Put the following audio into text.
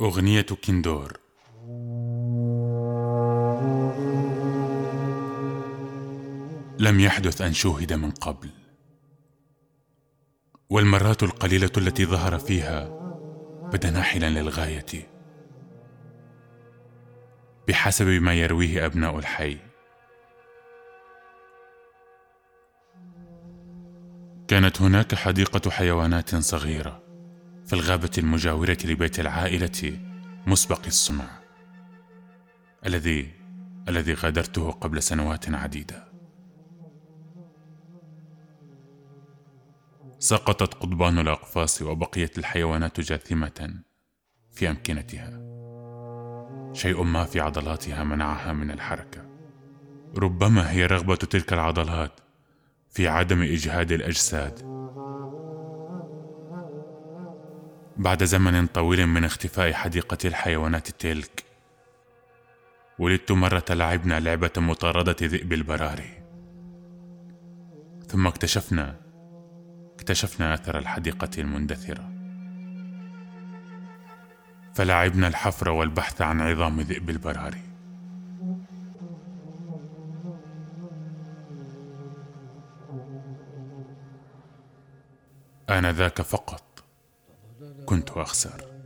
أغنية كندور لم يحدث أن شوهد من قبل. والمرات القليلة التي ظهر فيها بدا ناحلا للغاية. بحسب ما يرويه أبناء الحي. كانت هناك حديقة حيوانات صغيرة. في الغابة المجاورة لبيت العائلة مسبق الصنع الذي الذي غادرته قبل سنوات عديدة. سقطت قضبان الأقفاص وبقيت الحيوانات جاثمة في أمكنتها. شيء ما في عضلاتها منعها من الحركة. ربما هي رغبة تلك العضلات في عدم إجهاد الأجساد بعد زمن طويل من اختفاء حديقة الحيوانات تلك ولدت مرة لعبنا لعبة مطاردة ذئب البراري. ثم اكتشفنا اكتشفنا أثر الحديقة المندثرة. فلعبنا الحفر والبحث عن عظام ذئب البراري. آنذاك فقط. كنت أخسر.